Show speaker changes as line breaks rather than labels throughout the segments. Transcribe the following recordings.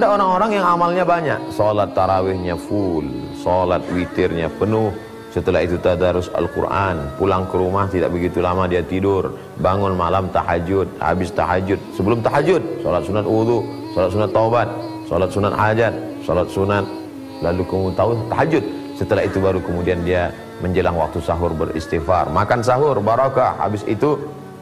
Ada orang-orang yang amalnya banyak, salat tarawihnya full, salat witirnya penuh, setelah itu tadarus Al-Quran, pulang ke rumah tidak begitu lama dia tidur, bangun malam tahajud, habis tahajud, sebelum tahajud, salat sunat wudhu, salat sunat taubat, salat sunat hajat, salat sunat, lalu kemudian tahajud. Setelah itu baru kemudian dia menjelang waktu sahur beristighfar, makan sahur barakah, habis itu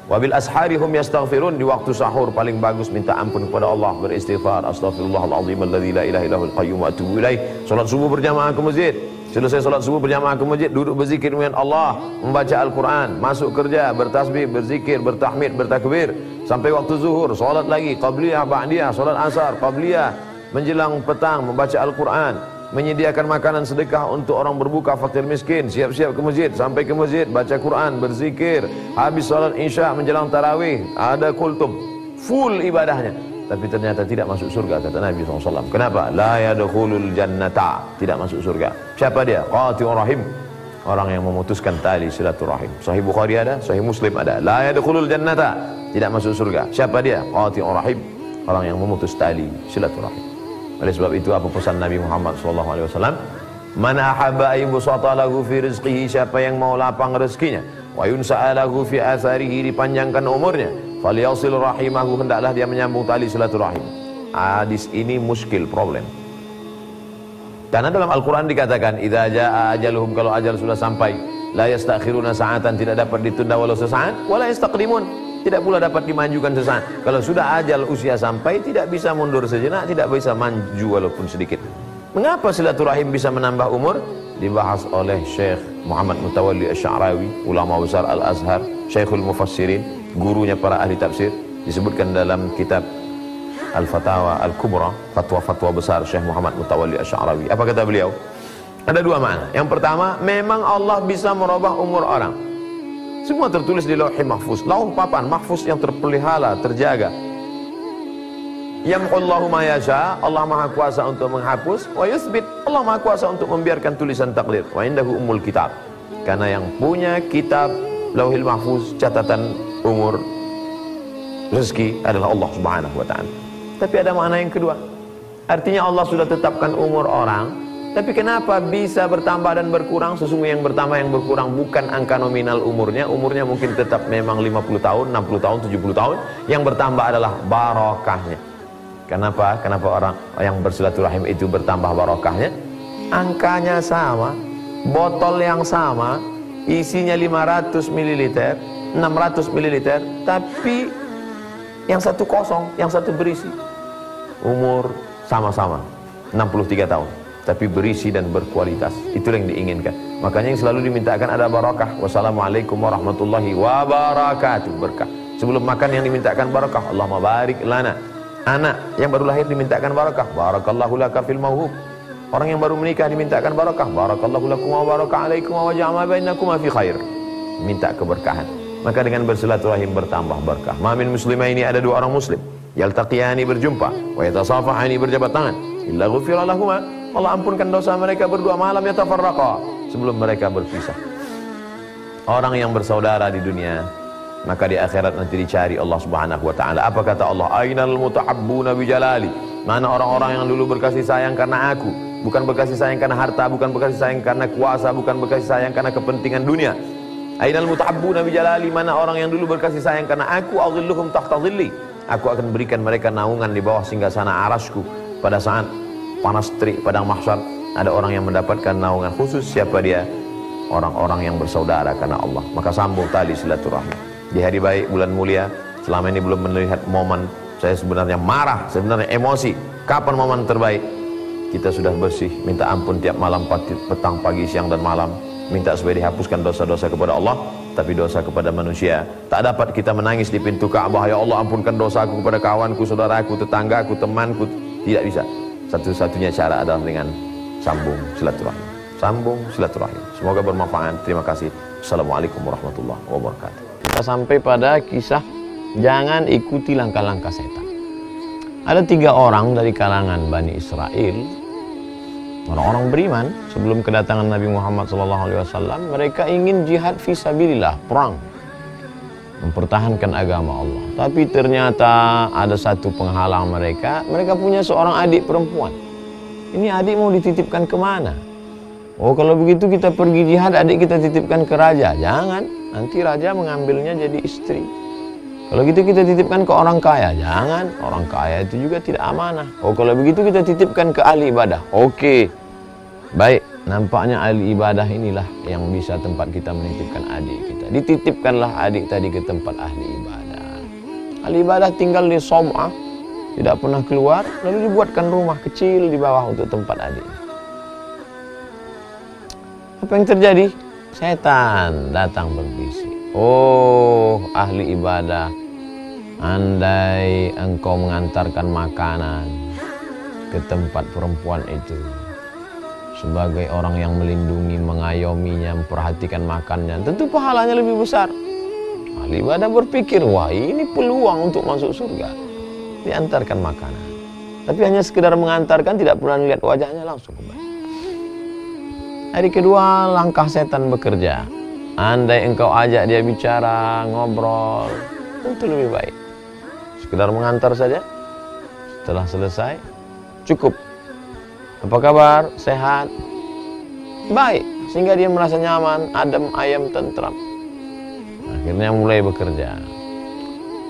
Wabil ashari hum yastaghfirun. Di waktu sahur paling bagus minta ampun kepada Allah. Beristighfar. Astaghfirullahalazim alladzi la ilaha illahul qayyum wa atubu ilaih. Salat subuh berjamaah ke masjid. Selesai salat subuh berjamaah ke masjid, duduk berzikir dengan Allah, membaca Al-Quran, masuk kerja, bertasbih, berzikir, bertahmid, bertakbir. Sampai waktu zuhur, salat lagi, qabliyah, ba'diyah, salat asar, qabliyah, menjelang petang, membaca Al-Quran, menyediakan makanan sedekah untuk orang berbuka fakir miskin. Siap-siap ke masjid sampai ke masjid baca Quran berzikir. Habis salat isya menjelang tarawih ada kultum full ibadahnya. Tapi ternyata tidak masuk surga kata Nabi SAW kenapa? la yadkhulul jannata. Tidak masuk surga. Siapa dia? qati'ur rahim. Orang yang memutuskan tali silaturahim. Sahih Bukhari ada, sahih Muslim ada. La yadkhulul jannata. Tidak masuk surga. Siapa dia? qati'ur rahim. Orang yang memutus tali silaturahim oleh sebab itu apa pesan Nabi Muhammad SAW? Mana ahabba ayyubusata lahu fi rizqihi siapa yang mau lapang rezekinya wa yunsa'a lahu fi atharihi dipanjangkan umurnya falyasil rahimahu hendaklah dia menyambung tali silaturahim. Hadis ini muskil problem. Karena dalam Al-Quran dikatakan idza jaa ajaluhum kalau ajal sudah sampai la yastakhiruna sa'atan tidak dapat ditunda walau sesaat wala yastaqdimun tidak pula dapat dimajukan sesaat. Kalau sudah ajal usia sampai, tidak bisa mundur sejenak, tidak bisa maju walaupun sedikit. Mengapa silaturahim bisa menambah umur? Dibahas oleh Syekh Muhammad Mutawalli Asy'arawi, ulama besar Al-Azhar, Syekhul Mufassirin, gurunya para ahli tafsir, disebutkan dalam kitab Al-Fatawa Al-Kubra, fatwa-fatwa besar Syekh Muhammad Mutawalli Asy'arawi. Apa kata beliau? Ada dua makna. Yang pertama, memang Allah bisa merubah umur orang. Semua tertulis di lauh mahfuz. Lauh papan mahfuz yang terpelihara, terjaga. Yamhullahu ma yasha, Allah Maha Kuasa untuk menghapus, wa yusbit, Allah Maha Kuasa untuk membiarkan tulisan takdir. Wa indahu umul kitab. Karena yang punya kitab Lauhil Mahfuz catatan umur rezeki adalah Allah Subhanahu wa taala. Tapi ada makna yang kedua. Artinya Allah sudah tetapkan umur orang tapi kenapa bisa bertambah dan berkurang? Sesungguhnya yang bertambah yang berkurang bukan angka nominal umurnya. Umurnya mungkin tetap memang 50 tahun, 60 tahun, 70 tahun. Yang bertambah adalah barokahnya. Kenapa? Kenapa orang yang bersilaturahim itu bertambah barokahnya? Angkanya sama, botol yang sama, isinya 500 ml, 600 ml, tapi yang satu kosong, yang satu berisi. Umur sama-sama, 63 tahun tapi berisi dan berkualitas. Itu yang diinginkan. Makanya yang selalu dimintakan ada barakah. Wassalamualaikum warahmatullahi wabarakatuh. Berkah. Sebelum makan yang dimintakan barakah. Allah barik lana. Anak yang baru lahir dimintakan barakah. Barakallahu laka fil mauhub. Orang yang baru menikah dimintakan barakah. Barakallahu lakum wa baraka alaikum wa ja'ama bainakum fi khair. Minta keberkahan. Maka dengan bersilaturahim bertambah berkah. Mamin muslimah ini ada dua orang muslim. Yaltaqiyani berjumpa. Wa yatasafahani berjabat tangan. Illa ghufira lahumah Allah ampunkan dosa mereka berdua malam ya tafarraqa sebelum mereka berpisah. Orang yang bersaudara di dunia maka di akhirat nanti dicari Allah Subhanahu wa taala. Apa kata Allah? Ainal mutahabbuna bi jalali? Mana orang-orang yang dulu berkasih sayang karena aku, bukan berkasih sayang karena harta, bukan berkasih sayang karena kuasa, bukan berkasih sayang karena kepentingan dunia. Ainal mutahabbuna bi jalali? Mana orang yang dulu berkasih sayang karena aku, adhilluhum tahta dhilli. Aku akan berikan mereka naungan di bawah singgasana arasku pada saat panas terik padang mahsyar. Ada orang yang mendapatkan naungan khusus. Siapa dia? Orang-orang yang bersaudara karena Allah. Maka sambung tali silaturahmi. Di hari baik bulan mulia selama ini belum melihat momen saya sebenarnya marah sebenarnya emosi. Kapan momen terbaik? Kita sudah bersih minta ampun tiap malam petang pagi siang dan malam. Minta supaya dihapuskan dosa-dosa kepada Allah. Tapi dosa kepada manusia tak dapat kita menangis di pintu Ka'bah ya Allah ampunkan dosaku kepada kawanku saudaraku tetanggaku temanku. Tidak bisa satu-satunya cara adalah dengan sambung silaturahim. Sambung silaturahim. Semoga bermanfaat. Terima kasih. Assalamualaikum warahmatullahi wabarakatuh. Kita sampai pada kisah jangan ikuti langkah-langkah setan. Ada tiga orang dari kalangan Bani Israel, orang-orang beriman sebelum kedatangan Nabi Muhammad SAW, mereka ingin jihad visabilillah, perang. Mempertahankan agama Allah. Tapi ternyata ada satu penghalang mereka, mereka punya seorang adik perempuan. Ini adik mau dititipkan ke mana? Oh kalau begitu kita pergi jihad, adik kita titipkan ke raja. Jangan, nanti raja mengambilnya jadi istri. Kalau gitu kita titipkan ke orang kaya. Jangan, orang kaya itu juga tidak amanah. Oh kalau begitu kita titipkan ke ahli ibadah. Oke, baik. Nampaknya ahli ibadah inilah yang bisa tempat kita menitipkan adik kita. Dititipkanlah adik tadi ke tempat ahli ibadah. Ahli ibadah tinggal di Som'ah, tidak pernah keluar, lalu dibuatkan rumah kecil di bawah untuk tempat adik. Apa yang terjadi? Setan datang berbisik. Oh, ahli ibadah, andai engkau mengantarkan makanan ke tempat perempuan itu, sebagai orang yang melindungi, mengayominya, memperhatikan makannya, tentu pahalanya lebih besar. Ahli ibadah berpikir, wah ini peluang untuk masuk surga. Diantarkan makanan. Tapi hanya sekedar mengantarkan, tidak pernah lihat wajahnya langsung kembali. Hari kedua, langkah setan bekerja. Andai engkau ajak dia bicara, ngobrol, tentu lebih baik. Sekedar mengantar saja. Setelah selesai, cukup apa kabar? Sehat? Baik, sehingga dia merasa nyaman, adem, ayam, tentram. Akhirnya mulai bekerja.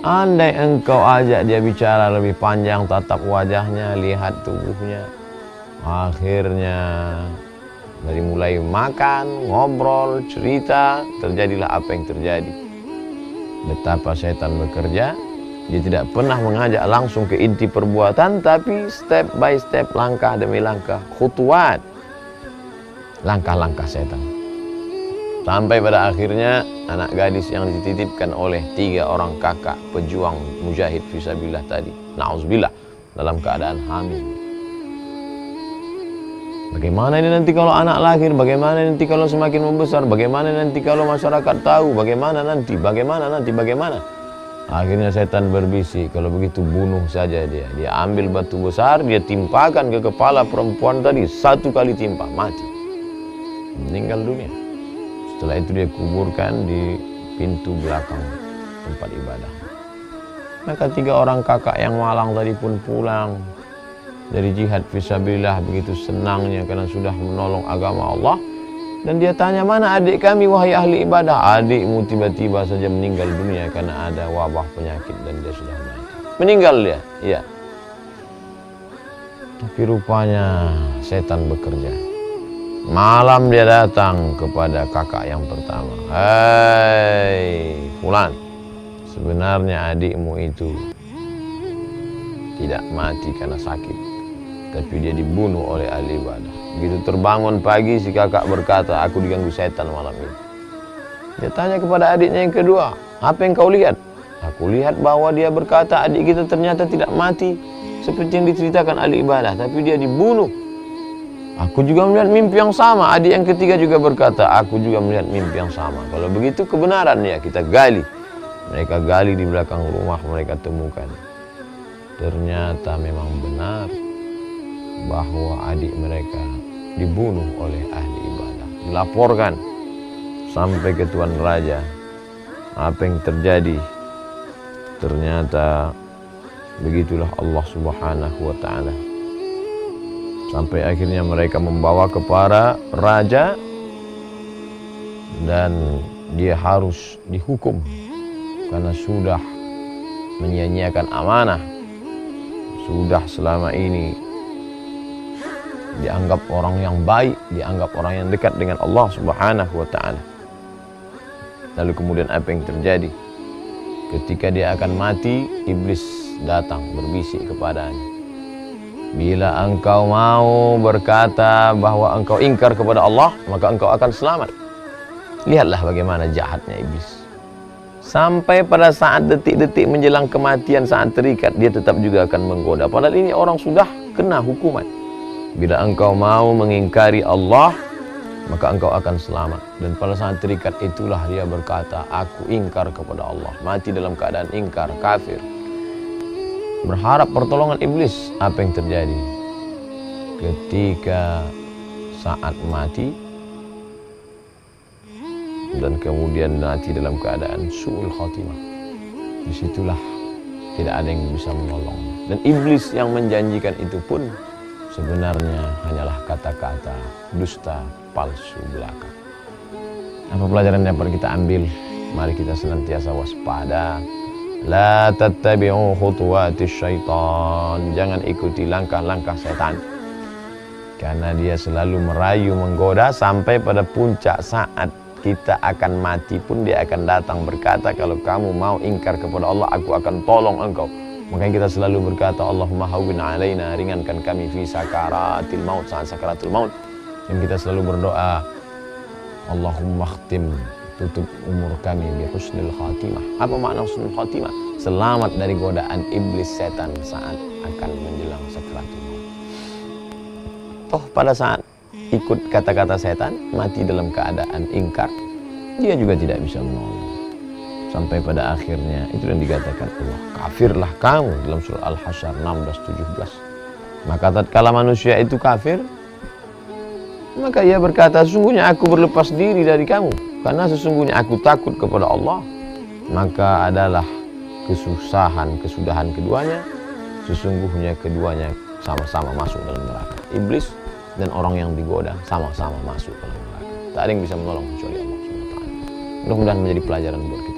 Andai engkau ajak dia bicara lebih panjang, tatap wajahnya, lihat tubuhnya. Akhirnya dari mulai makan, ngobrol, cerita, terjadilah apa yang terjadi. Betapa setan bekerja, dia tidak pernah mengajak langsung ke inti perbuatan, tapi step by step, langkah demi langkah, khutuat. Langkah-langkah setan. Sampai pada akhirnya anak gadis yang dititipkan oleh tiga orang kakak pejuang mujahid fisabilah tadi. Na'udzubillah dalam keadaan hamil. Bagaimana ini nanti kalau anak lahir? Bagaimana nanti kalau semakin membesar? Bagaimana nanti kalau masyarakat tahu? Bagaimana nanti? Bagaimana nanti? Bagaimana? Akhirnya setan berbisik, kalau begitu bunuh saja dia. Dia ambil batu besar, dia timpakan ke kepala perempuan tadi. Satu kali timpa, mati. Meninggal dunia. Setelah itu dia kuburkan di pintu belakang tempat ibadah. Maka tiga orang kakak yang malang tadi pun pulang dari jihad fisabilillah begitu senangnya karena sudah menolong agama Allah dan dia tanya, mana adik kami wahai ahli ibadah? Adikmu tiba-tiba saja meninggal dunia karena ada wabah penyakit dan dia sudah mati. Meninggal dia, iya. Tapi rupanya setan bekerja. Malam dia datang kepada kakak yang pertama. Hei, Fulan, sebenarnya adikmu itu tidak mati karena sakit tapi dia dibunuh oleh ahli ibadah. Begitu terbangun pagi si kakak berkata, aku diganggu setan malam ini. Dia tanya kepada adiknya yang kedua, apa yang kau lihat? Aku lihat bahwa dia berkata adik kita ternyata tidak mati seperti yang diceritakan ahli ibadah, tapi dia dibunuh. Aku juga melihat mimpi yang sama. Adik yang ketiga juga berkata, aku juga melihat mimpi yang sama. Kalau begitu kebenaran ya kita gali. Mereka gali di belakang rumah mereka temukan. Ternyata memang benar bahwa adik mereka dibunuh oleh ahli ibadah. Dilaporkan sampai ke Tuan Raja. Apa yang terjadi? Ternyata begitulah Allah Subhanahu wa taala. Sampai akhirnya mereka membawa kepada raja dan dia harus dihukum karena sudah menyia-nyiakan amanah. Sudah selama ini dianggap orang yang baik, dianggap orang yang dekat dengan Allah Subhanahu wa taala. Lalu kemudian apa yang terjadi? Ketika dia akan mati, iblis datang berbisik kepadanya. Bila engkau mau berkata bahwa engkau ingkar kepada Allah, maka engkau akan selamat. Lihatlah bagaimana jahatnya iblis. Sampai pada saat detik-detik menjelang kematian saat terikat, dia tetap juga akan menggoda. Padahal ini orang sudah kena hukuman. Bila engkau mau mengingkari Allah, maka engkau akan selamat. Dan pada saat terikat itulah dia berkata, aku ingkar kepada Allah. Mati dalam keadaan ingkar, kafir. Berharap pertolongan iblis. Apa yang terjadi? Ketika saat mati, dan kemudian mati dalam keadaan suul khotimah di situlah tidak ada yang bisa menolong dan iblis yang menjanjikan itu pun sebenarnya hanyalah kata-kata dusta palsu belaka. Apa pelajaran yang perlu kita ambil? Mari kita senantiasa waspada. La tattabi'u khutuwati syaitan. Jangan ikuti langkah-langkah setan. Karena dia selalu merayu menggoda sampai pada puncak saat kita akan mati pun dia akan datang berkata kalau kamu mau ingkar kepada Allah aku akan tolong engkau makanya kita selalu berkata Allahumma hawwin alaina ringankan kami fi sakaratil maut saat sakaratul maut. Dan kita selalu berdoa Allahumma khtim tutup umur kami bi husnul khatimah. Apa makna husnul khatimah? Selamat dari godaan iblis setan saat akan menjelang sakaratul maut. Toh pada saat ikut kata-kata setan, mati dalam keadaan ingkar, dia juga tidak bisa menolong. Sampai pada akhirnya itu yang dikatakan Allah, kafirlah kamu dalam surah Al-Hasyr 16 17. Maka tatkala manusia itu kafir, maka ia berkata, sesungguhnya aku berlepas diri dari kamu karena sesungguhnya aku takut kepada Allah. Maka adalah kesusahan, kesudahan keduanya, sesungguhnya keduanya sama-sama masuk dalam neraka. Iblis dan orang yang digoda sama-sama masuk dalam neraka. Tak ada yang bisa menolong kecuali Allah. Mudah-mudahan menjadi pelajaran buat kita.